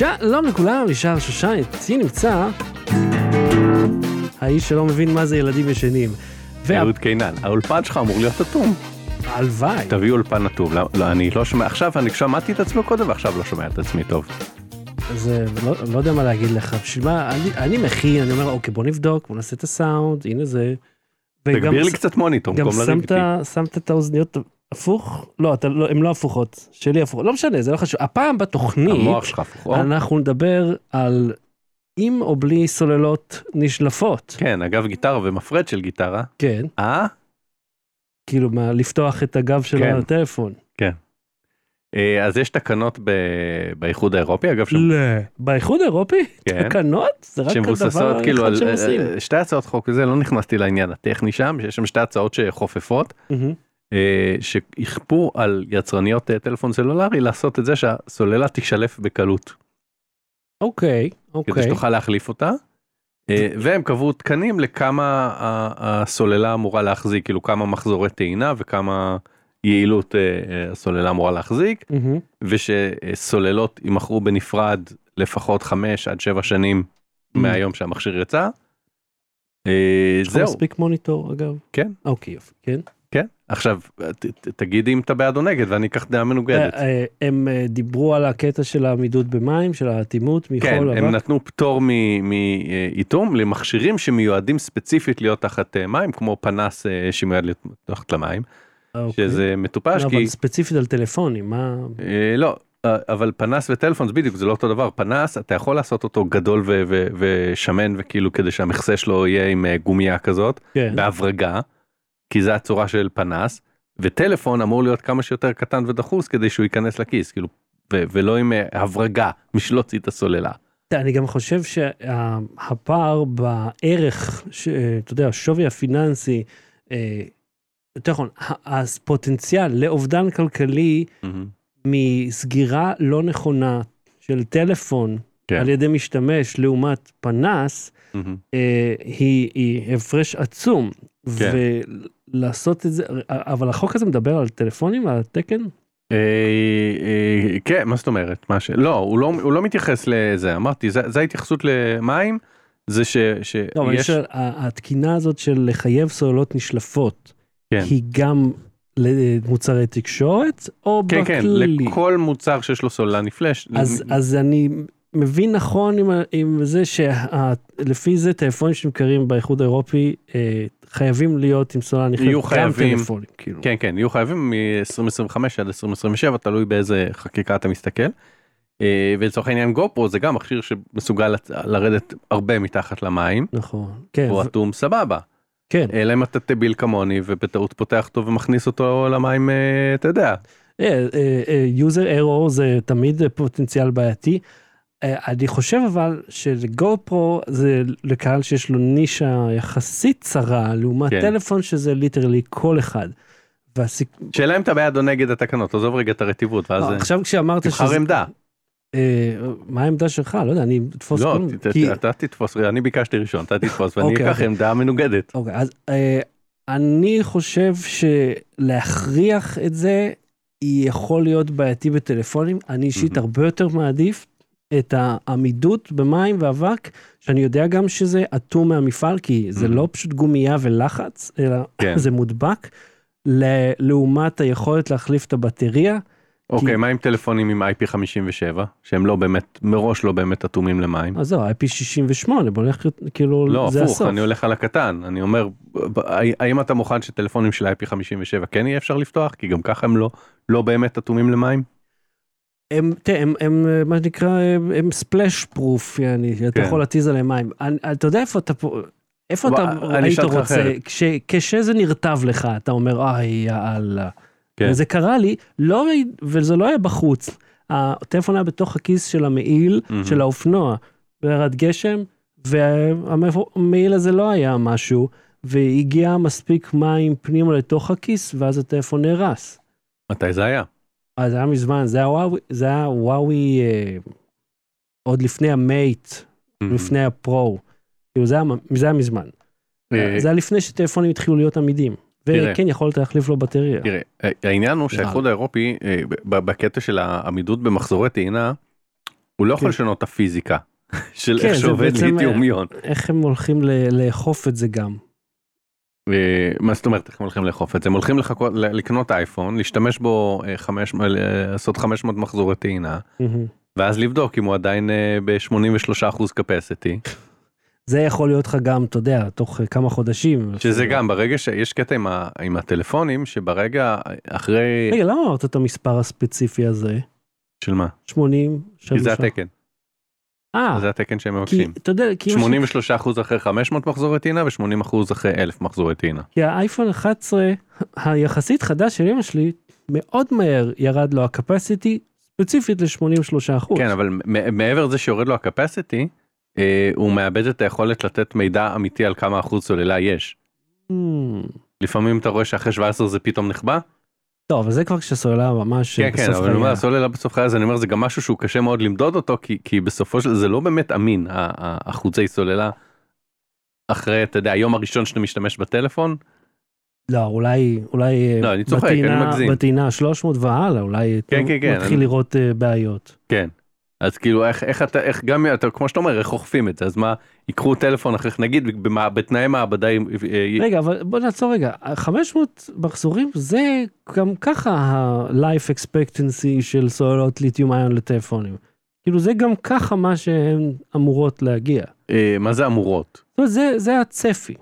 שלום לכולם, ישר שושן, איתי נמצא האיש שלא מבין מה זה ילדים ישנים. אהוד קינן, האולפן שלך אמור להיות אטום. הלוואי. תביא אולפן אטום. לא, לא, אני לא שומע, עכשיו אני שמעתי את עצמי קודם ועכשיו לא שומע את עצמי טוב. אז אה, לא, לא יודע מה להגיד לך, בשביל מה, אני, אני מכין, אני אומר, אוקיי, בוא נבדוק, בוא נעשה את הסאונד, הנה זה. תגביר לי קצת מוניטור גם. שמת את האוזניות הפוך? לא, אתה, לא, הן לא הפוכות, שלי הפוכות, לא משנה, זה לא חשוב. הפעם בתוכנית, המוח שלך הפוך. או? אנחנו נדבר על עם או בלי סוללות נשלפות. כן, אגב גיטרה ומפרד של גיטרה. כן, אה? כאילו מה, לפתוח את הגב של כן. הטלפון. אה, אז יש תקנות ב- באיחוד האירופי, אגב, שם- לא. באיחוד האירופי? כן. תקנות? זה רק הדבר כאילו האחד על שהם אה, עושים. אה, שתי הצעות חוק וזה, לא נכנסתי לעניין הטכני שם, שיש שם שתי הצעות שחופפות, מהמם. אה, שיכפו על יצרניות אה, טלפון סלולרי לעשות את זה שהסוללה תשלף בקלות. אוקיי, כדי אוקיי. שתוכל להחליף אותה. אה, והם קבעו תקנים לכמה הסוללה אמורה להחזיק, כאילו כמה מחזורי טעינה וכמה יעילות הסוללה אמורה להחזיק, מהמם. ושסוללות יימכרו בנפרד לפחות 5 עד 7 שנים מהיום שהמכשיר יצא. זהו, מספיק מוניטור אגב? כן. אוקיי, יופי, כן. כן. עכשיו, תגידי אם אתה בעד או נגד ואני אקח דעה מנוגדת. אה, אה, הם אה, דיברו על הקטע של העמידות במים, של האטימות, כן, מחול הם אבק. נתנו פטור מאיתום למכשירים שמיועדים ספציפית להיות תחת מים, כמו פנס שמיועד להיות תחת למים, אוקיי. שזה מטופש, לא, כי אבל ספציפית על טלפונים, מה... לא, אבל פנס וטלפון זה בדיוק, זה לא אותו דבר, פנס אתה יכול לעשות אותו גדול ו- ו- ושמן וכאילו כדי שהמכסה שלו יהיה עם גומייה כזאת, כן. בהברגה, כי זה הצורה של פנס, וטלפון אמור להיות כמה שיותר קטן ודחוס כדי שהוא ייכנס לכיס, כאילו, ו- ולא עם אה, הברגה, להוציא את הסוללה. אני גם חושב שהפער בערך, ש- אתה יודע, השווי הפיננסי, אה, יותר נכון, הפוטנציאל לאובדן כלכלי מסגירה לא נכונה של טלפון כן. על ידי משתמש לעומת פנס, מהמם. אה, היא, היא הפרש עצום. כן. ולעשות את זה, אבל החוק הזה מדבר על טלפונים, על התקן? אה, אה, כן, מה זאת אומרת? מה ש... לא, הוא לא, הוא לא מתייחס לזה, אמרתי, זה, זה ההתייחסות למים, זה ש... לא, שיש... שואל, ה- התקינה הזאת של לחייב סוללות נשלפות, כן. היא גם למוצרי תקשורת, או כן, כן, בכללי? לכל מוצר שיש לו סוללה נפלש. אז, אז אני מבין נכון עם, עם זה שלפי זה טלפונים שנמכרים באיחוד האירופי אה, חייבים להיות עם סוללה נכנסת, יהיו חייבים. טלפונים, כאילו. כן, כן, יהיו חייבים מ-2025 עד 2027, תלוי באיזה חקיקה אתה מסתכל. אה, ולצורך העניין GoPro זה גם מכשיר שמסוגל לרדת הרבה מתחת למים, נכון, כן, הוא ו- אטום סבבה. כן. אלא אם אתה טמבל כמוני ובטעות פותח אותו ומכניס אותו למים, אה, אתה יודע. user error זה תמיד פוטנציאל בעייתי. אה, אני חושב אבל של GoPro זה לקהל שיש לו נישה יחסית צרה לעומת כן. טלפון שזה literally כל אחד. והסיק... שאלה אם אתה בעד או נגד התקנות, עזוב רגע את הרטיבות, ואז לא, אה, עכשיו כשאמרת תבחר עמדה. אה, מה העמדה שלך? לא יודע, אני אתפוס לא, כל... ת- כי- אתה תתפוס, אני ביקשתי ראשון, אתה תתפוס ואני אוקיי, אקח אוקיי. עמדה מנוגדת. אוקיי, אז אה, אני חושב שלהכריח את זה יכול להיות בעייתי בטלפונים. אני אישית מהמם. הרבה יותר מעדיף את העמידות במים ואבק, שאני יודע גם שזה אטום מהמפעל, כי זה מהמם. לא פשוט גומייה ולחץ, אלא כן. זה מודבק, ל- לעומת היכולת להחליף את הבטריה. אוקיי, מה עם טלפונים עם IP57, שהם לא באמת, מראש לא באמת אטומים למים? אז זהו, IP68, בוא נלך כאילו, לא, זה הפוך, הסוף. אני הולך על הקטן, אני אומר, האם אתה מוכן שטלפונים של IP57 כן יהיה אפשר לפתוח? כי גם ככה הם לא, לא באמת אטומים למים? הם, תראה, הם, הם, מה שנקרא, הם, הם ספלאש פרוף, יעני, אתה כן. יכול להתיז עליהם מים. אני, אתה יודע איפה אתה פה, איפה אתה היית רוצה. כש, כשזה נרטב לך, אתה אומר, איי, יאללה. כן. וזה קרה לי, לא, וזה לא היה בחוץ. הטלפון היה בתוך הכיס של המעיל, מהמם. של האופנוע, בירד גשם, והמעיל הזה לא היה משהו, והגיע מספיק מים פנימה לתוך הכיס, ואז הטלפון נהרס. מתי זה היה? אז זה היה מזמן, זה היה וואוי, זה היה וואוי אה, עוד לפני המייט, לפני הפרו. כאילו זה היה, זה היה מזמן. אה, זה היה לפני שטלפונים התחילו להיות עמידים. וכן, יכולת להחליף לו בטריה. תראה, העניין הוא שהאיחוד האירופי, אה, בקטע של העמידות במחזורי טעינה, הוא לא יכול כן. לשנות את הפיזיקה של כן, איך שעובד איון. איך הם הולכים לאכוף את זה גם. מה זאת אומרת איך הם הולכים לאכוף את זה? הם הולכים לחכות, לקנות אייפון, להשתמש בו, אה, חמש- אה, לעשות 500 מחזורי טעינה. ואז לבדוק אם הוא עדיין אה, ב-83% capacity, זה יכול להיות לך גם, אתה יודע, תוך כמה חודשים. שזה גם ברגע שיש קטע עם, ה, עם הטלפונים, שברגע אחרי, רגע, למה אמרת את המספר הספציפי הזה? של מה? 80? כי זה התקן, זה התקן שהם מבקשים. אתה יודע, כי מה ש- 83% אחרי 500 מחזורי טעינה ו-80% אחרי 1,000 מחזורי טעינה. כי האייפון 11 היחסית חדש של אמא שלי, מאוד מהר ירד לו הקפסיטי ספציפית ל-83 אחוז. כן, אבל מעבר לזה שיורד לו הקפסיטי, אה, הוא מאבד את היכולת לתת מידע אמיתי על כמה אחוז סוללה יש. לפעמים אתה רואה שאחרי 17 זה פתאום נחבא. טוב, אבל זה כבר כשסוללה ממש כן, כן, אבל אומר. הסוללה בסוף חיי, אז אני אומר, זה גם משהו שהוא קשה מאוד למדוד אותו, כי, כי בסופו של זה לא באמת אמין, ה- ה- האחוזי סוללה. אחרי, אתה יודע, היום הראשון שאתה משתמש בטלפון, לא, אולי, אולי לא, אני צוחק, אני מגזים. בטעינה 300 והלאה, אולי כן, כן, כן, מתחיל אני- לראות אה, בעיות. כן. אז כאילו איך איך אתה איך גם אתה כמו שאתה אומר איך אוכפים את זה אז מה ייקחו טלפון אחרי נגיד במה, בתנאי מעבדה אה, רגע, אבל בוא נעצור רגע, 500 מחזורים זה גם ככה ה-life expectancy של סוללות ליתיום איון לטלפונים. כאילו זה גם ככה מה שהן אמורות להגיע. אה, מה זה אמורות. זה, זה הצפי.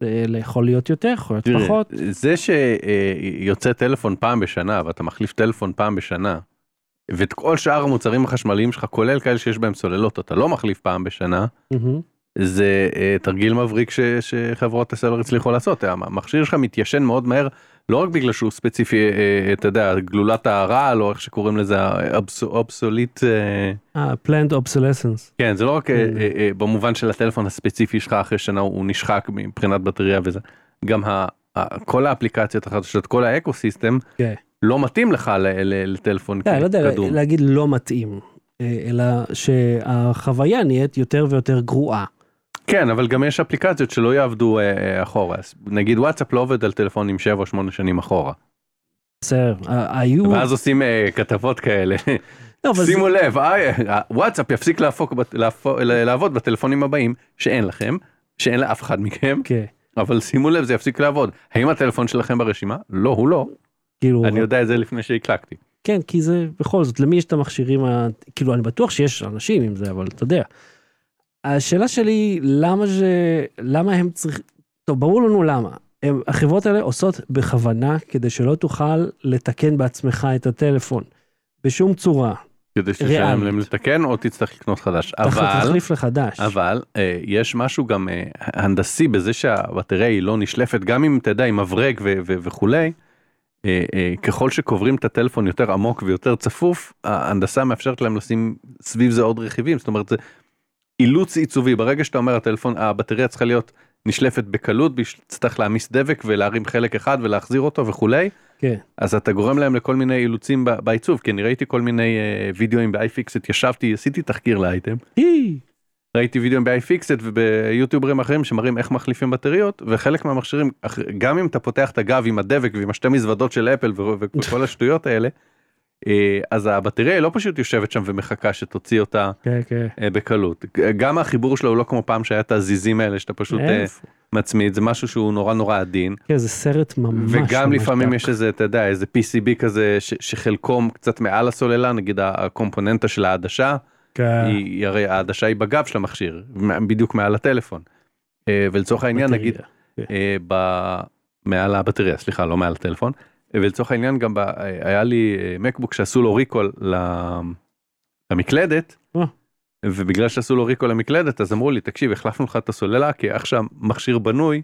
זה יכול להיות יותר, יכול להיות פחות. זה שיוצא טלפון פעם בשנה ואתה מחליף טלפון פעם בשנה. ואת כל שאר המוצרים החשמליים שלך כולל כאלה שיש בהם סוללות אתה לא מחליף פעם בשנה מהמם. זה אה, תרגיל מבריק ש, שחברות הסלולר הצליחו לעשות המכשיר שלך מתיישן מאוד מהר לא רק בגלל שהוא ספציפי אה, אתה יודע גלולת הרעל או איך שקוראים לזה obsolete אה, planned obsolescence. כן זה לא רק אה, כן. אה, אה, במובן של הטלפון הספציפי שלך אחרי שנה הוא נשחק מבחינת בטריה וזה גם ה, ה, כל האפליקציות החדשות כל ה ecosystem כן. לא מתאים לך לטלפון כן, לא יודע קדום. להגיד לא מתאים, אה, אלא שהחוויה נהיית יותר ויותר גרועה. כן אבל גם יש אפליקציות שלא יעבדו אה, אה, אחורה. נגיד וואטסאפ לא עובד על טלפונים 7 או 8 שנים אחורה. בסדר, אה, היו... ואז עושים אה, כתבות כאלה. לא, אבל זה- שימו לב וואטסאפ יפסיק להפוק, בת- להפו- לעבוד בטלפונים הבאים שאין לכם שאין לאף אחד מכם כן, אבל שימו לב זה יפסיק לעבוד. האם הטלפון שלכם ברשימה? לא הוא לא כאילו, אני יודע את זה לפני שהקלקתי. כן, כי זה בכל זאת, למי יש את המכשירים, ה... כאילו, אני בטוח שיש אנשים עם זה, אבל אתה יודע. השאלה שלי, למה זה, למה הם צריכים, טוב, ברור לנו למה. הם, החברות האלה עושות בכוונה כדי שלא תוכל לתקן בעצמך את הטלפון. בשום צורה. כדי שתשלם. להם לתקן או תצטרך לקנות חדש אבל תחליף לחדש. אבל אה, יש משהו גם אה, הנדסי בזה שהבטריה היא לא נשלפת גם אם אתה יודע עם מברג וכולי. אה, אה, ככל שקוברים את הטלפון יותר עמוק ויותר צפוף ההנדסה מאפשרת להם לשים סביב זה עוד רכיבים. זאת אומרת זה אילוץ עיצובי. ברגע שאתה אומר הטלפון הבטריה צריכה להיות נשלפת בקלות תצטרך להעמיס דבק ולהרים חלק אחד ולהחזיר אותו וכולי כן. אז אתה גורם להם לכל מיני אילוצים בעיצוב. כי אני ראיתי כל מיני אה, וידאוים ב-iFixit ישבתי עשיתי תחקיר לאייטם. אי, ראיתי וידאוים ב-iFixit וביוטיוברים אחרים שמראים איך מחליפים בטריות וחלק מהמכשירים גם אם אתה פותח את הגב עם הדבק ועם השתי מזוודות של אפל וכל השטויות האלה. אה, אז הבטריה היא לא פשוט יושבת שם ומחכה שתוציא אותה כן, כן. אה, בקלות גם החיבור שלו הוא לא כמו פעם שהיה את הזיזים האלה שאתה פשוט אה? מצמיד זה משהו שהוא נורא נורא עדין כן, זה סרט ממש וגם ממש לפעמים דק. יש איזה אתה יודע איזה PCB כזה ש- שחלקו קצת מעל הסוללה נגיד הקומפוננטה של העדשה כן. היא, הרי העדשה היא בגב של המכשיר בדיוק מעל הטלפון. אה, ולצורך העניין בטריה. נגיד אה, ב... מעל הבטריה סליחה לא מעל הטלפון ולצורך העניין גם ב... אה, היה לי אה, מקבוק שעשו לו ריקול. למקלדת. אה. ובגלל שעשו לו ריקול למקלדת אז אמרו לי תקשיב החלפנו לך את הסוללה כי איך שהמכשיר בנוי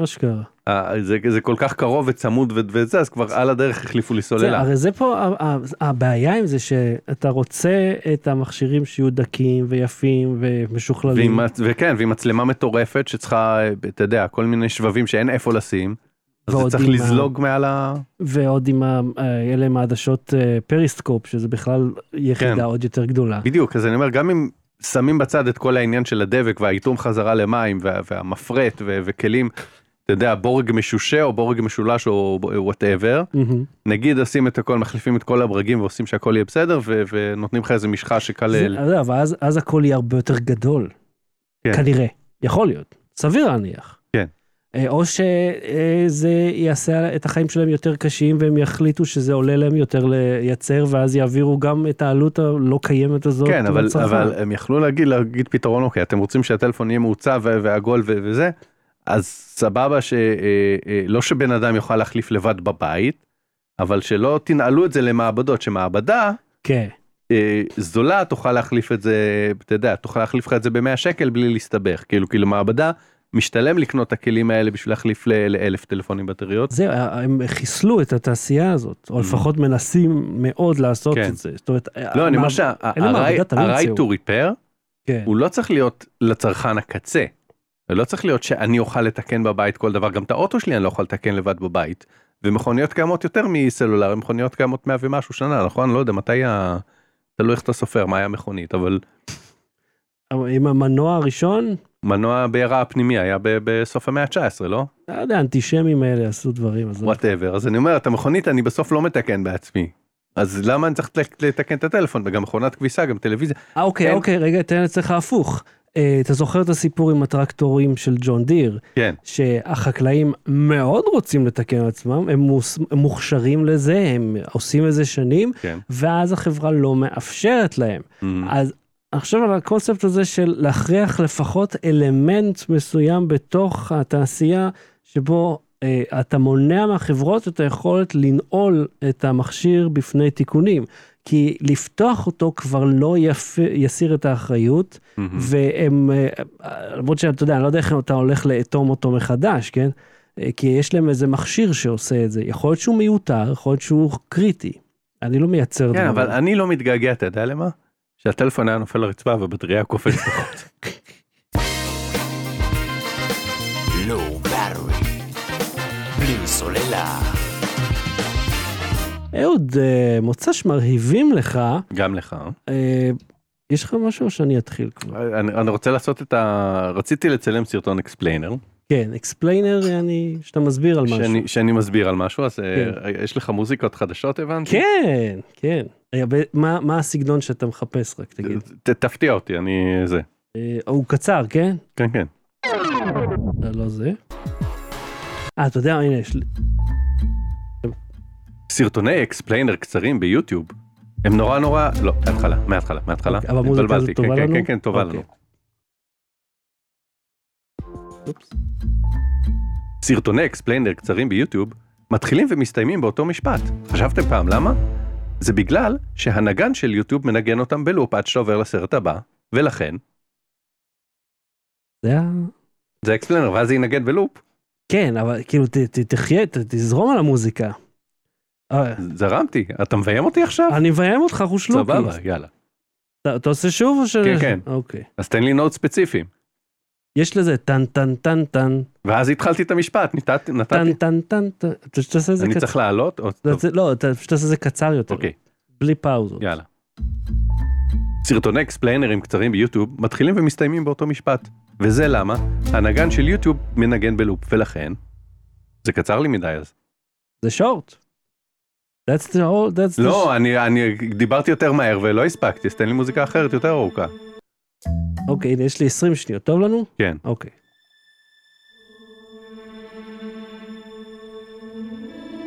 מה שקרה. אה, זה, זה כל כך קרוב וצמוד וזה אז כבר על הדרך החליפו לי זה, סוללה. הרי זה פה, הבעיה עם זה שאתה רוצה את המכשירים שיהיו דקים ויפים ומשוכללים. ועם, וכן ועם מצלמה מטורפת שצריכה אתה יודע כל מיני שבבים שאין איפה לשים. אז זה צריך עם ה- לזלוג מעל ה... ועוד עם ה- אה, אלה עם העדשות אה, פריסקופ, שזה בכלל יחידה כן. עוד יותר גדולה. בדיוק אז אני אומר גם אם שמים בצד את כל העניין של הדבק והאיתום חזרה למים וה, והמפרט ו, וכלים. אתה יודע, בורג משושה או בורג משולש או whatever, מהמם. נגיד עושים את הכל, מחליפים את כל הברגים ועושים שהכל יהיה בסדר, ו- ונותנים לך איזה משחה שקל... זה- אבל אז- אז הכל יהיה הרבה יותר גדול. כן. כנראה. יכול להיות. סביר להניח. כן. אה, או שזה יעשה את החיים שלהם יותר קשים והם יחליטו שזה עולה להם יותר לייצר ואז יעבירו גם את העלות הלא קיימת הזאת כן, אבל. אבל הם יכלו להגיד, להגיד פתרון, אוקיי, אתם רוצים שהטלפון יהיה מעוצב ו- ועגול ו- וזה, אז סבבה שלא שבן אדם יוכל להחליף לבד בבית, אבל שלא תנעלו את זה למעבדות, שמעבדה כן. אה, זולה תוכל להחליף את זה, אתה יודע, תוכל להחליף לך את זה ב-100 שקל בלי להסתבך, כאילו, כאילו מעבדה משתלם לקנות את הכלים האלה בשביל להחליף לאלף טלפונים בטריות. זהו, הם חיסלו את התעשייה הזאת, או לפחות מנסים מאוד לעשות Mm. כן. את זה. זאת אומרת, לא, אני אומר שה-right to repair כן. הוא לא צריך להיות לצרכן הקצה. לא צריך להיות שאני אוכל לתקן בבית כל דבר, גם את האוטו שלי אני לא יכול לתקן לבד בבית. ומכוניות קיימות יותר מסלולר, מכוניות קיימות 100 ומשהו שנה, נכון? לא יודע מתי ה... תלוי איך אתה סופר, מה היה מכונית, אבל עם המנוע הראשון, מנוע בעירה הפנימי היה ב- בסוף המאה ה-19, לא? לא יודע, האנטישמים האלה עשו דברים. whatever. אז אני אומר, את המכונית אני בסוף לא מתקן בעצמי. אז למה אני צריך לת- לתקן את הטלפון? וגם מכונת כביסה, גם טלוויזיה. אה, אוקיי, אין- אוקיי, רגע, תן אצלך הפוך. אה, אתה זוכר את הסיפור עם הטרקטורים של ג'ון דיר, כן, שהחקלאים מאוד רוצים לתקן עצמם, הם מוס- הם מוכשרים לזה, הם עושים את זה שנים, כן. ואז החברה לא מאפשרת להם. מממ, אז עכשיו על הקונספט הזה של להכריח לפחות אלמנט מסוים בתוך התעשייה, שבו אה, אתה מונע מהחברות את היכולת לנעול את המכשיר בפני תיקונים. כי לפתוח אותו כבר לא יפ... יסיר את האחריות, mm, והם, אה, למרות שאתה יודע, אני לא יודע איך אתה הולך לאטום אותו מחדש, כן? אה, כי יש להם איזה מכשיר שעושה את זה. יכול להיות שהוא מיותר, יכול להיות שהוא קריטי. אני לא מייצר כן, דברים. אבל אני לא מתגעגע, אתה יודע למה? שהטלפון היה נופל לרצפה והבטריה קופצת בחוץ. low battery. בלי סוללה. אהוד, אה, מוצ"ש מרהיבים לך, גם לך. אה, יש לך משהו או שאני אתחיל כבר? אני, אני רוצה לעשות את ה... רציתי לצלם סרטון explainer, כן, explainer, אני, שאתה מסביר על משהו. שאני, שאני מסביר על משהו, אז כן. אה, יש לך מוזיקות חדשות הבנתי? כן, כן. מה, מה הסגנון שאתה מחפש רק תגיד? ת, תפתיע אותי, אני זה. אה, הוא קצר, כן? כן, כן. לא, לא זה. אה, אתה יודע, הנה, יש לי... סרטוני explainer קצרים ביוטיוב, הם נורא נורא, לא, מההתחלה, מההתחלה, מההתחלה. אוקיי, אבל המוזיקה הזאת טובה כן, לנו? כן, כן, טובה אוקיי. לנו. סרטוני explainer קצרים ביוטיוב מתחילים ומסתיימים באותו משפט. חשבתם פעם למה? זה בגלל שהנגן של יוטיוב מנגן אותם בלופ עד שעובר לסרט הבא, ולכן זה ה... זה explainer, ואז זה ינגן בלופ. כן, אבל כאילו, ת, ת, תחיה, ת, תזרום על המוזיקה. אה, זרמתי, אתה מביים אותי עכשיו? אני מביים אותך, חושלוקי. סבבה, יאללה. אתה, עושה שוב או ש... כן, כן. אוקיי. אז תן לי נוט ספציפיים. יש לזה טן טן טן טן, ואז התחלתי את המשפט, נתתי, טן. טן טן טן, אתה פשוט תעשה את זה אני קצר. צריך לעלות? לא, אתה פשוט תעשה את זה קצר יותר. אוקיי, בלי פאוזות. יאללה. סרטוני אקספליינרים קצרים ביוטיוב מתחילים ומסתיימים באותו משפט. וזה למה הנגן של יוטיוב מנגן בלופ, ולכן זה קצר לי מדי אז. זה שורט. That's the whole, that's the... לא, אני, אני דיברתי יותר מהר ולא הספקתי, אז תן לי מוזיקה אחרת יותר ארוכה. אוקיי, הנה, יש לי 20 שניות. טוב לנו? כן. אוקיי.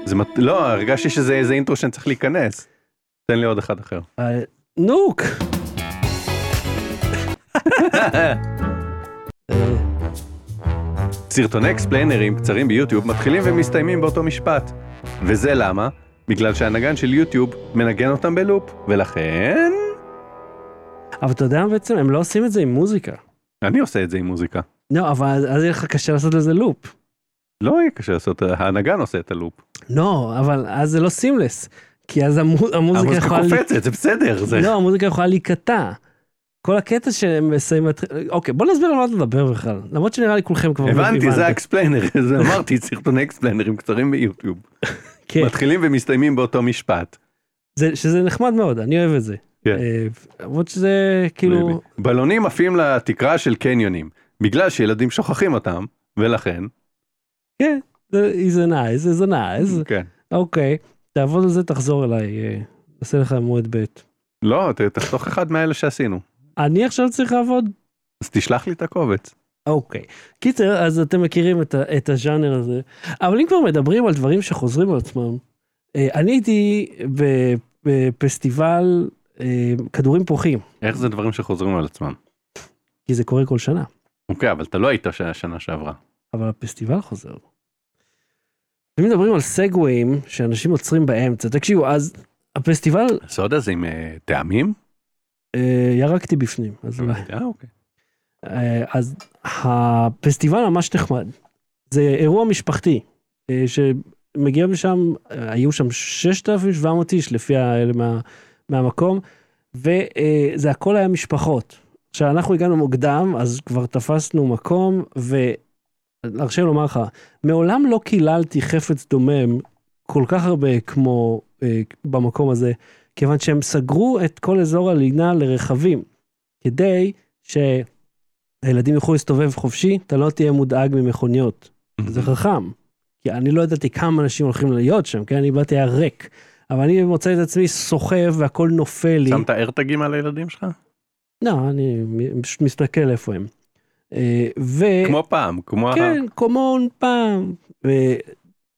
זה מת... לא, הרגשתי שזה איזה אינטרו שאני צריך להיכנס. תן לי עוד אחד אחר. אה, נוק! סרטוני אקספליינרים קצרים ביוטיוב מתחילים ומסתיימים באותו משפט. וזה למה? בגלל שהנגן של יוטיוב מנגן אותם בלופ, ולכן... אבל אתה יודע בעצם? הם לא עושים את זה עם מוזיקה. אני עושה את זה עם מוזיקה. לא, אבל אז יהיה לך קשה לעשות לזה לופ. לא יהיה קשה לעשות, הנגן עושה את הלופ. לא, אבל אז זה לא seamless. כי אז המו- המוזיקה המוזיקה יכולה... לי- קופצת, זה בסדר. זה... לא, המוזיקה יכולה להיקטע. כל הקטע שהם מסיימים... אוקיי, בוא נסביר על מה אתה מדבר בכלל. למרות שנראה לי כולכם כבר... הבנתי. זה ה explainer, זה אמרתי, סרטוני אקספליינרים קצרים ביוטיוב. כן, מתחילים ומסתיימים באותו משפט. זה- שזה נחמד מאוד, אני אוהב את זה. כן. אה, למרות שזה כאילו... בלונים עפים לתקרה של קניונים, בגלל שילדים שוכחים אותם, ולכן, כן, זה- a nice. כן. אוקיי, תעבוד על זה, תחזור אליי, אה, נעשה לך מועד ב'. לא, תחתוך אחד מאלה שעשינו. אני עכשיו צריך לעבוד? אז תשלח לי את הקובץ. אוקיי. קיצר, אז אתם מכירים את, ה- את הז'אנר הזה. אבל אם כבר מדברים על דברים שחוזרים על עצמם, אה, אני הייתי בפסטיבל אה, כדורים פורחים, איך זה דברים שחוזרים על עצמם? כי זה קורה כל שנה, אוקיי, אבל אתה לא היית ש- השנה שעברה. אבל הפסטיבל חוזר. אם מדברים על סגוויים שאנשים עוצרים באמצע, תקשיבו, אז הפסטיבל, סודה זה עם אה, טעמים? אה, ירקתי בפנים, אז. אה, אוקיי. אה, אז הפסטיבל ממש נחמד. זה אירוע משפחתי, שמגיעים לשם, היו שם 6,700 איש לפי האלה מה, מהמקום, וזה הכל היה משפחות. עכשיו אנחנו הגענו מוקדם, אז כבר תפסנו מקום, והרשה לומר לך, מעולם לא קיללתי חפץ דומם כל כך הרבה כמו אה, במקום הזה, כיוון שהם סגרו את כל אזור הלינה לרכבים, כדי ש... הילדים יוכלו להסתובב חופשי, אתה לא תהיה מודאג ממכוניות. זה חכם. כי אני לא ידעתי כמה אנשים הולכים להיות שם, כן? אני באתי היה ריק. אבל אני מוצא את עצמי סוחב והכל נופל לי. שמת איירטגים על הילדים שלך? לא, אני פשוט מסתכל איפה הם. אה, ו... כמו פעם, כמו... כן, קומון פעם. ו-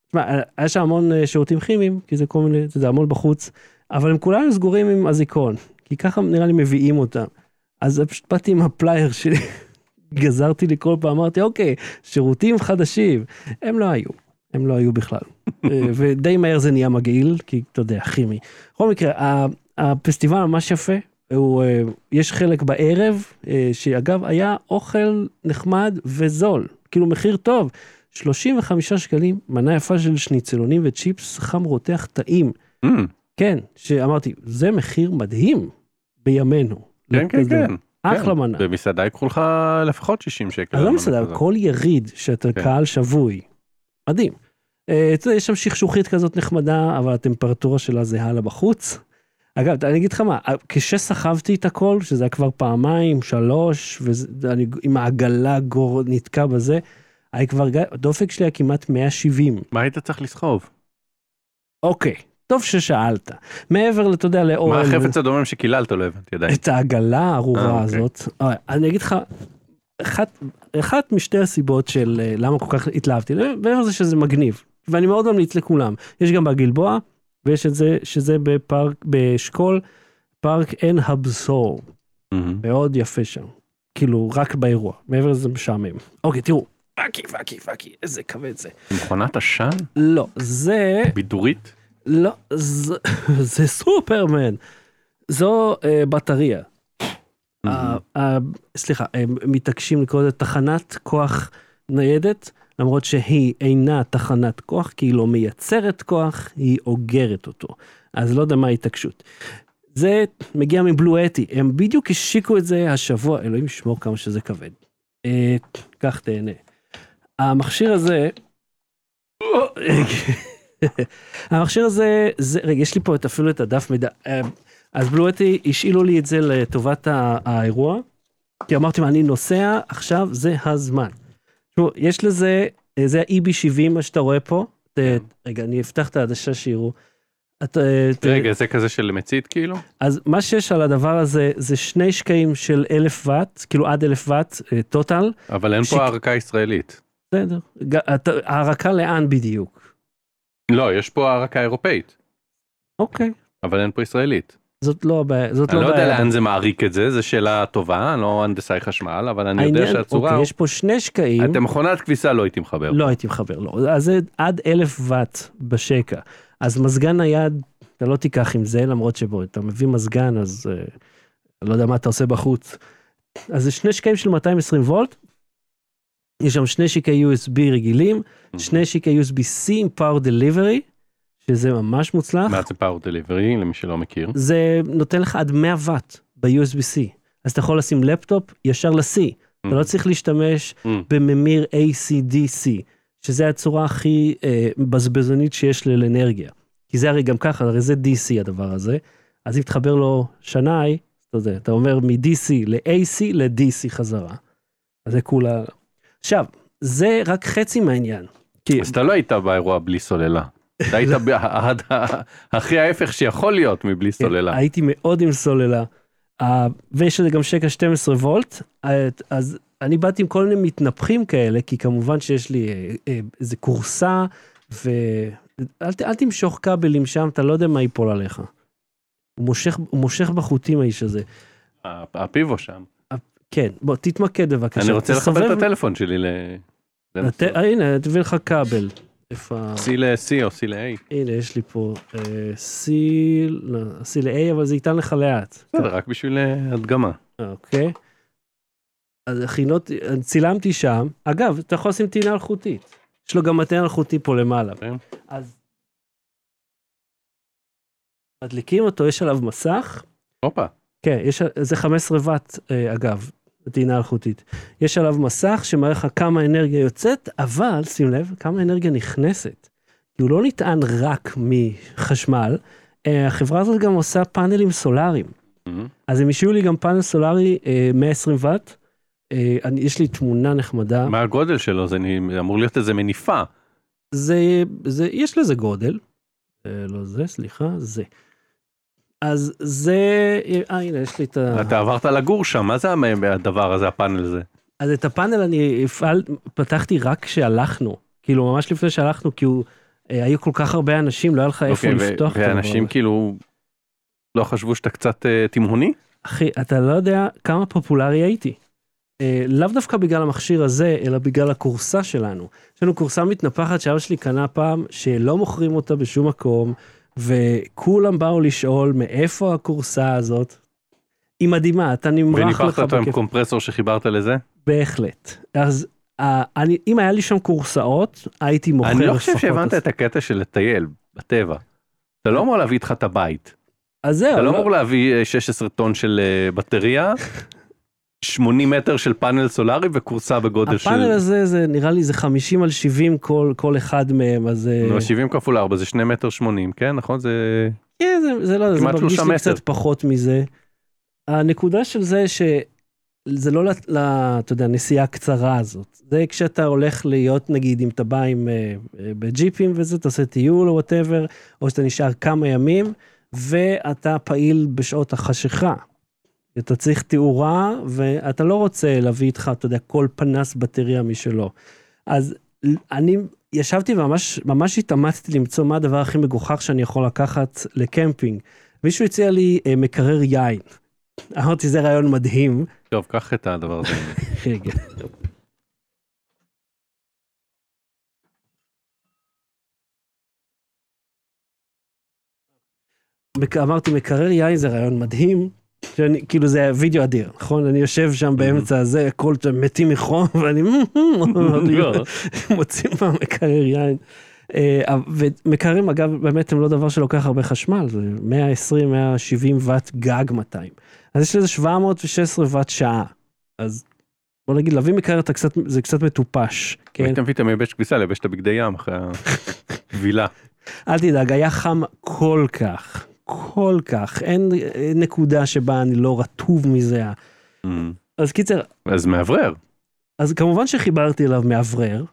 תשמע, היה שם המון אה, שירותים כימיים, כי זה כל מיני, זה המון בחוץ, אבל הם כולם סגורים עם אזיקון, כי ככה נראה לי מביאים אותם. אז פשוט באתי עם הפלייר שלי, גזרתי לי כל פעם, אמרתי, אוקיי, שירותים חדשים. הם לא היו, הם לא היו בכלל. אה, ודי מהר זה נהיה מגעיל, כי אתה יודע, כימי. בכל מקרה, הפסטיבל ממש יפה. הוא, אה, יש חלק בערב, אה, שאגב היה אוכל נחמד וזול, כאילו מחיר טוב, 35 שקלים, מנה יפה של שניצלונים וצ'יפס חם רותח טעים. Mm, כן, שאמרתי, זה מחיר מדהים בימינו. כן, כן. כן. אחלה כן. מנה. במסעדה ייקחו לך לפחות 60 שקל. לא כזאת. כל יריד שאתה כן. קהל שבוי, מדהים. אה, יש שם שכשוכית כזאת נחמדה, אבל הטמפרטורה שלה זהה לה בחוץ. אגב, אני אגיד לך מה, כשסחבתי את הכל, שזה היה כבר פעמיים, שלוש, ואני עם העגלה גור נתקע בזה, היה כבר, הדופק שלי היה כמעט 170. מה היית צריך לסחוב? אוקיי, טוב ששאלת. מעבר, אתה יודע, לאור... מה החפץ הדומם שקיללת? לא הבנתי עדיין. את העגלה אה, הארורה אוקיי. הזאת, אה, אני אגיד לך, אחת, אחת משתי הסיבות של אה, למה כל כך התלהבתי, מעבר לזה שזה מגניב, ואני מאוד ממליץ לכולם, יש גם בגלבוע, ויש את זה, שזה בפארק, באשכול, פארק עין הבשור. מאוד יפה שם, כאילו רק באירוע, מעבר לזה משעמם. אוקיי, תראו, פאקי, פאקי, פאקי, איזה כבד זה. מכונת עשן? לא, זה... בידורית? לא, זה, זה סופרמן. זו אה, בטריה. אה, סליחה, הם מתעקשים לקרוא לזה תחנת כוח ניידת, למרות שהיא אינה תחנת כוח, כי היא לא מייצרת כוח, היא אוגרת אותו. אז לא יודע מה ההתעקשות. זה מגיע מבלו אתי, הם בדיוק השיקו את זה השבוע, אלוהים ישמור כמה שזה כבד. אה, קח תהנה. המכשיר הזה, המכשיר הזה, זה, רגע, יש לי פה את, אפילו את הדף מידע. אה, אז בלואטי השאילו לי את זה לטובת האירוע, כי אמרתי, מה, אני נוסע, עכשיו זה הזמן. תראו, יש לזה, אה, זה ה-EB70, מה שאתה רואה פה. ת- רגע, אני אפתח את העדשה שיראו. את, אה, רגע, זה כזה של מצית כאילו? אז מה שיש על הדבר הזה, זה שני שקעים של אלף ואט, כאילו עד אלף ואט, אה, טוטל. אבל אין שיק- פה הארקה ישראלית. בסדר. הערקה לאן בדיוק? לא, יש פה הארקה אירופאית, אוקיי. אבל אין פה ישראלית. זאת לא הבעיה, זאת אני לא לא יודע. לאן זה מעריק את זה, זו שאלה טובה, אני לא הנדסאי חשמל, אבל אני יודע שהצורה... אוקיי, יש פה שני שקעים. אתם מכונת כביסה לא הייתי מחבר. לא הייתי מחבר, לא. אז זה עד אלף ואט בשקע. אז מזגן נייד, אתה לא תיקח עם זה, למרות שבו, אתה מביא מזגן, אז אה, לא יודע מה אתה עושה בחוץ. אז זה שני שקעים של 220 וולט. יש שם שני שקעי USB רגילים, שני שקעי USB-C עם Power Delivery, שזה ממש מוצלח. מה זה פאור דליברי למי שלא מכיר? זה נותן לך עד 100 ואט ב-USB-C. אז אתה יכול לשים לפטופ ישר ל-C. אתה לא צריך להשתמש Mm. בממיר ACDC, שזה הצורה הכי אה, בזבזנית שיש לאנרגיה. כי זה הרי גם ככה, הרי זה DC הדבר הזה. אז אם תחבר לו שנאי, אתה יודע, אתה אומר מ-DC ל-AC ל-DC חזרה. אז זה כולה... עכשיו, זה רק חצי מהעניין. כי אז אתה לא היית באירוע בלי סוללה. אתה היית ב- עד הכי ההפך שיכול להיות מבלי סוללה. הייתי מאוד עם סוללה. ויש לזה גם שקע 12 וולט, אז אני באתי עם כל מיני מתנפחים כאלה, כי כמובן שיש לי אה, אה, איזה כורסה, ואל תמשוך כבלים שם, אתה לא יודע מה ייפול עליך. הוא מושך, הוא מושך בחוטים האיש הזה. הפיבו שם. כן, בוא תתמקד בבקשה. אני רוצה לחבר את הטלפון שלי ל... אה, הנה, תביא לך כבל. איפה... C ל-C או C ל-A. הנה, יש לי פה אה, C, לא, C ל-A, אבל זה ייתן לך לאט. בסדר, רק בשביל אה, הדגמה. אוקיי. אז הכינות, צילמתי שם. אגב, אתה יכול לשים טעינה אלחוטית. יש לו גם מטען אלחוטי פה למעלה. כן. אז... מדליקים אותו, יש עליו מסך. הופה. כן, יש, זה 15 ואט, אה, אגב, טעינה אלחוטית. יש עליו מסך שמראה לך כמה אנרגיה יוצאת, אבל, שים לב, כמה אנרגיה נכנסת. כי הוא לא נטען רק מחשמל, אה, החברה הזאת גם עושה פאנלים סולאריים. מהמם. אז הם השאירו לי גם פאנל סולארי אה, 120 ואט. אה, אני, יש לי תמונה נחמדה. מה הגודל שלו? זה אמור להיות איזה מניפה. זה, זה, יש לזה גודל. אה, לא זה, סליחה, זה. אז זה, אה, הנה, יש לי את ה... אתה עברת לגור שם, מה זה הדבר הזה, הפאנל הזה? אז את הפאנל אני הפעל, פתחתי רק כשהלכנו. כאילו, ממש לפני שהלכנו, כי הוא, אה, היו כל כך הרבה אנשים, לא היה לך איפה אוקיי, לפתוח את הדבר ואנשים. כאילו לא חשבו שאתה קצת אה, תימהוני? אחי, אתה לא יודע כמה פופולרי הייתי. אה, לאו דווקא בגלל המכשיר הזה, אלא בגלל הכורסה שלנו. יש לנו כורסה מתנפחת שאבא שלי קנה פעם, שלא מוכרים אותה בשום מקום, וכולם באו לשאול מאיפה הכורסה הזאת. היא מדהימה, אתה נמרח לך וניפחת אותו עם בכיף. קומפרסור שחיברת לזה? בהחלט. אז אה, אני, אם היה לי שם כורסאות, הייתי מוכר אני לא חושב שהבנת את הקטע של לטייל בטבע. אתה לא אמור להביא איתך את הבית. אז זהו, אתה לא לא- אמור להביא אה, 16 טון של אה, בטריה, 80 מטר של פאנל סולארי וכורסה בגודל של... הפאנל הזה, זה נראה לי זה 50 על 70 כל, כל אחד מהם, אז... אה, נו, 70 כפול 4 זה 2 מטר 80, כן? נכון? זה... כן, זה, זה לא, זה מרגיש לי. קצת פחות מזה. הנקודה של זה שזה לא, לת- ל- אתה יודע, נסיעה הקצרה הזאת. זה כשאתה הולך להיות, נגיד, אם אתה בא עם, אה, אה, בג'יפים וזה, אתה עושה טיול או whatever, או שאתה נשאר כמה ימים, ואתה פעיל בשעות החשיכה. אתה צריך תאורה, ואתה לא רוצה להביא איתך, אתה יודע, כל פנס בטריה משלו. אז אני ישבתי וממש ממש התאמצתי למצוא מה הדבר הכי מגוחך שאני יכול לקחת לקמפינג. מישהו הציע לי אה, מקרר יין. אמרתי, זה רעיון מדהים. טוב, קח את הדבר הזה. רגע. אמרתי, מקרר יין זה רעיון מדהים. שאני, כאילו זה וידאו אדיר, נכון? אני יושב שם באמצע הזה, הכל שם מתים מחום, ואני לא. מוצאים מהמקרר יין. אה, ומקררים אגב באמת הם לא דבר שלוקח הרבה חשמל, זה 120, 170 ואט גג 200. אז יש לזה 716 ואט שעה. אז בוא נגיד להביא מקרר קצת, זה קצת מטופש, כן? היית מביא את המייבש כביסה, לייבש את הבגדי ים אחרי הטבילה. אל תדאג, היה חם כל כך, כל כך, אין אה, נקודה שבה אני לא רטוב מזה. אמ, אז קיצר, אז מאוורר. אז כמובן שחיברתי אליו מאוורר,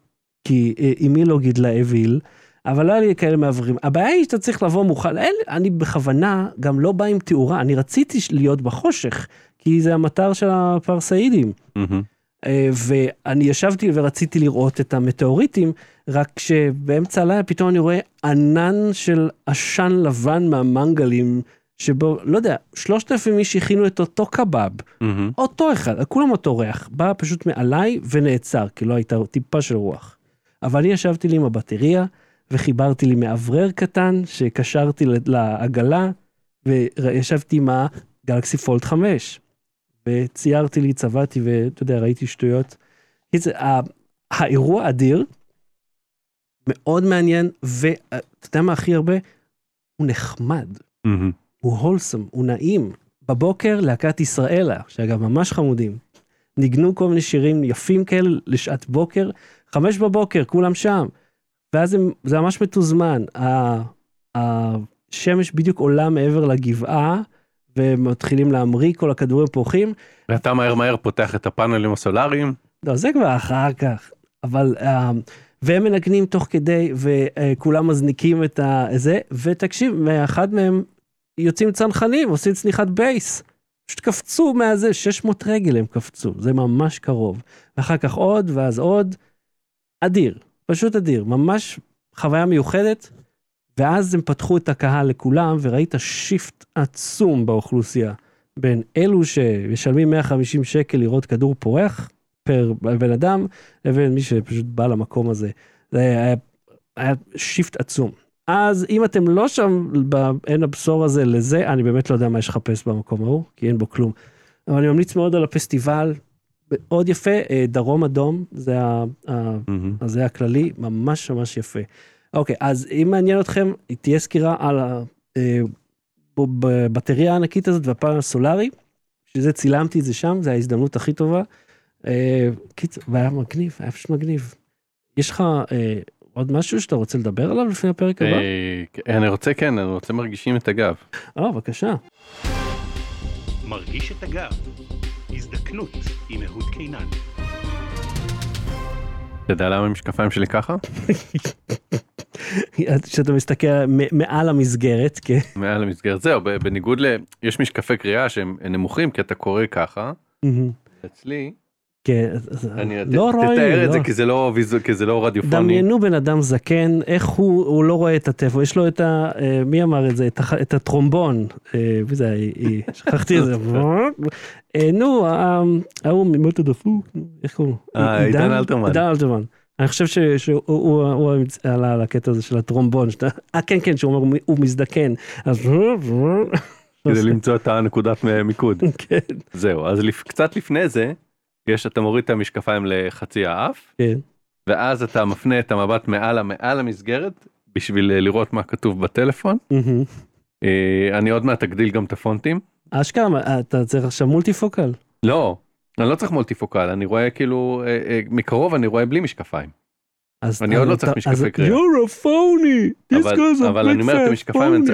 כי אה, אמי לא גידלה אוויל, אבל לא היה לי כאלה מאווררים. הבעיה היא שאתה צריך לבוא מוכן, אין, אני בכוונה גם לא בא עם תאורה, אני רציתי להיות בחושך, כי זה המטר של הפרסאידים. מהמם. אה, ואני ישבתי ורציתי לראות את המטאוריטים, רק שבאמצע הלילה פתאום אני רואה ענן של עשן לבן מהמנגלים, שבו, לא יודע, שלושת אלפים איש הכינו את אותו קבב, מהמם. אותו אחד, כולם אותו ריח, בא פשוט מעליי ונעצר, כי לא הייתה טיפה של רוח. אבל אני ישבתי לי עם הבטריה, וחיברתי לי מאוורר קטן, שקשרתי לעגלה, וישבתי עם הגלקסי פולד 5. וציירתי לי, צבעתי, ואתה יודע, ראיתי שטויות. האירוע אדיר, מאוד מעניין, ואתה יודע מה הכי הרבה? הוא נחמד. הוא הולסם, הוא נעים. בבוקר להקת ישראלה, שאגב ממש חמודים, ניגנו כל מיני שירים יפים כאלה לשעת בוקר, חמש בבוקר, כולם שם. ואז הם, זה ממש מתוזמן, השמש בדיוק עולה מעבר לגבעה, ומתחילים להמריא, כל הכדורים פורחים. ואתה מהר מהר פותח את הפאנלים הסולאריים. לא, זה כבר אחר כך. אבל, אה, והם מנגנים תוך כדי, וכולם מזניקים את ה- זה, ותקשיב, מאחד מהם יוצאים צנחנים, עושים צניחת בייס. פשוט קפצו מהזה, 600 רגל הם קפצו, זה ממש קרוב. ואחר כך עוד, ואז עוד. אדיר, פשוט אדיר, ממש חוויה מיוחדת. ואז הם פתחו את הקהל לכולם, וראית shift עצום באוכלוסייה. בין אלו שמשלמים 150 שקל לראות כדור פורח פר בן אדם, לבין מי שפשוט בא למקום הזה. זה היה, היה shift עצום. אז אם אתם לא שם בעין הבשור הזה לזה, אני באמת לא יודע מה יש לחפש במקום ההוא, כי אין בו כלום. אבל אני ממליץ מאוד על הפסטיבל, מאוד יפה, אה, דרום אדום, זה, ה, מהמם. זה הכללי, ממש ממש יפה. אוקיי, אז אם מעניין אתכם, תהיה סקירה על הבטריה הענקית הזאת והפאנל הסולארי, שזה צילמתי את זה שם, זו ההזדמנות הכי טובה. אה, קיצור, והיה מגניב, היה פשוט מגניב. יש לך אה, עוד משהו שאתה רוצה לדבר עליו לפני הפרק הבא? אה, אני רוצה כן, אני רוצה מרגישים את הגב. אה, בבקשה. מרגיש את הגב. הזדקנות עם אהוד קינן. אתה יודע למה המשקפיים שלי ככה? כשאתה מסתכל מעל המסגרת, כן. מעל המסגרת זהו, בניגוד ל... יש משקפי קריאה שהם נמוכים כי אתה קורא ככה. אצלי, כן, אני לא רואים, תתאר את לא. זה כי זה לא ויזו- כי זה לא רדיופוני. דמיינו בן אדם זקן, איך הוא, הוא לא רואה את הטבע, יש לו את ה... אה, מי אמר את זה? את, הטרומבון. אה, מי זה היה? שכחתי את זה. אה, נו, ההוא ממטה דפוק, איך קוראים לו? אה, עידן אלתרמן. עידן אלתרמן. אני חושב ש- שהוא הוא- הוא עלה על הקטע הזה של הטרומבון. שאתה- אה, כן, כן, שהוא אומר, הוא מזדקן. אז... כדי למצוא את הנקודת מיקוד. כן, זהו, אז קצת לפני זה, יש, אתה מוריד את המשקפיים לחצי האף, כן. ואז אתה מפנה את המבט מעל, ה- מעל המסגרת, בשביל לראות מה כתוב בטלפון. אה, אני עוד מעט אגדיל גם את הפונטים. אשכרה, אתה צריך עכשיו מולטיפוקל. לא, אני לא צריך מולטיפוקל, אני רואה כאילו, אה, אה, מקרוב אני רואה בלי משקפיים. אז אני עוד לא צריך משקפי קריאה. You're a phony. This אבל, guy's a אבל אני אומר את המשקפיים, אני.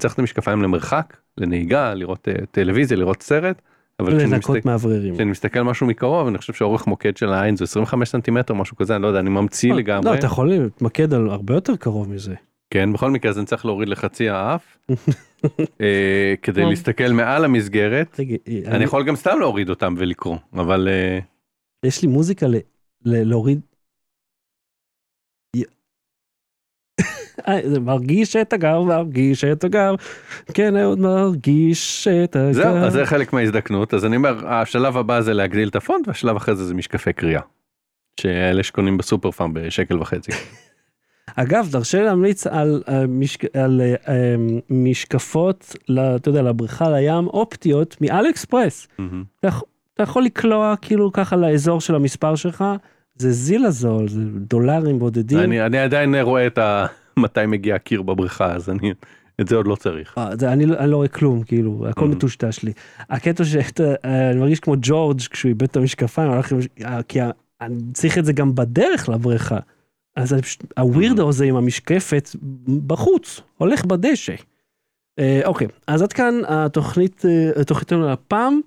צריך- את המשקפיים למרחק, לנהיגה, לראות אה, טלוויזיה, לראות סרט. אבל לנקות מאווררים. כשאני מסתכל משהו מקרוב, אני חושב שאורך מוקד של העין זה 25 סנטימטר, משהו כזה, אני לא יודע, אני ממציא לגמרי. לא, אתה יכול להתמקד על הרבה יותר קרוב מזה. כן, בכל מקרה אז אני צריך להוריד לחצי האף, כדי טוב. להסתכל מעל המסגרת. רגע, אני יכול גם סתם להוריד אותם ולקרוא, אבל אה, יש לי מוזיקה להוריד. אה, זה מרגיש את הגר, מרגיש את הגר, כן אהוד מרגיש את הגר. זהו, אז זה חלק מההזדקנות, אז אני אומר, השלב הבא זה להגדיל את הפונט, והשלב אחרי זה זה משקפי קריאה. שאלה שקונים בסופר פארם בשקל וחצי. אגב, תרשה להמליץ על, אה, משק... על אה, משקפות, אתה יודע, לבריכה לים, אופטיות מאל אקספרס. מהמם. אתה, אתה יכול לקלוע כאילו ככה לאזור של המספר שלך, זה זילה זול, זה דולרים בודדים. אני אני עדיין רואה את ה... מתי מגיע הקיר בבריכה, אז אני... את זה עוד לא צריך. זה, אני, אני לא רואה כלום, כאילו, הכל Mhm. מטושטש לי. הקטע שאני מרגיש כמו ג'ורג' כשהוא איבד את המשקפיים, הלך כי אני צריך את זה גם בדרך לבריכה. אז הווירדו הזה עם המשקפת בחוץ, הולך בדשא. אה, אוקיי, אז עד כאן התוכנית, אה, התוכנית שלנו לפעם.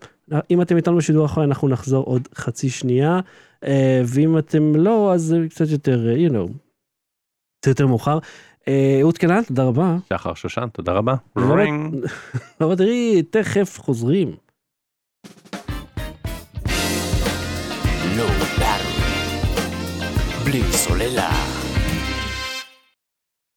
אם אתם איתנו בשידור אחרי אנחנו נחזור עוד חצי שנייה, אה, ואם אתם לא, אז קצת יותר, you know, קצת יותר מאוחר. אה, אהוד קנן, תודה רבה. שחר שושן, תודה רבה. לא, רינג. אבל תראי, תכף חוזרים. Low Battery. בלי סוללה.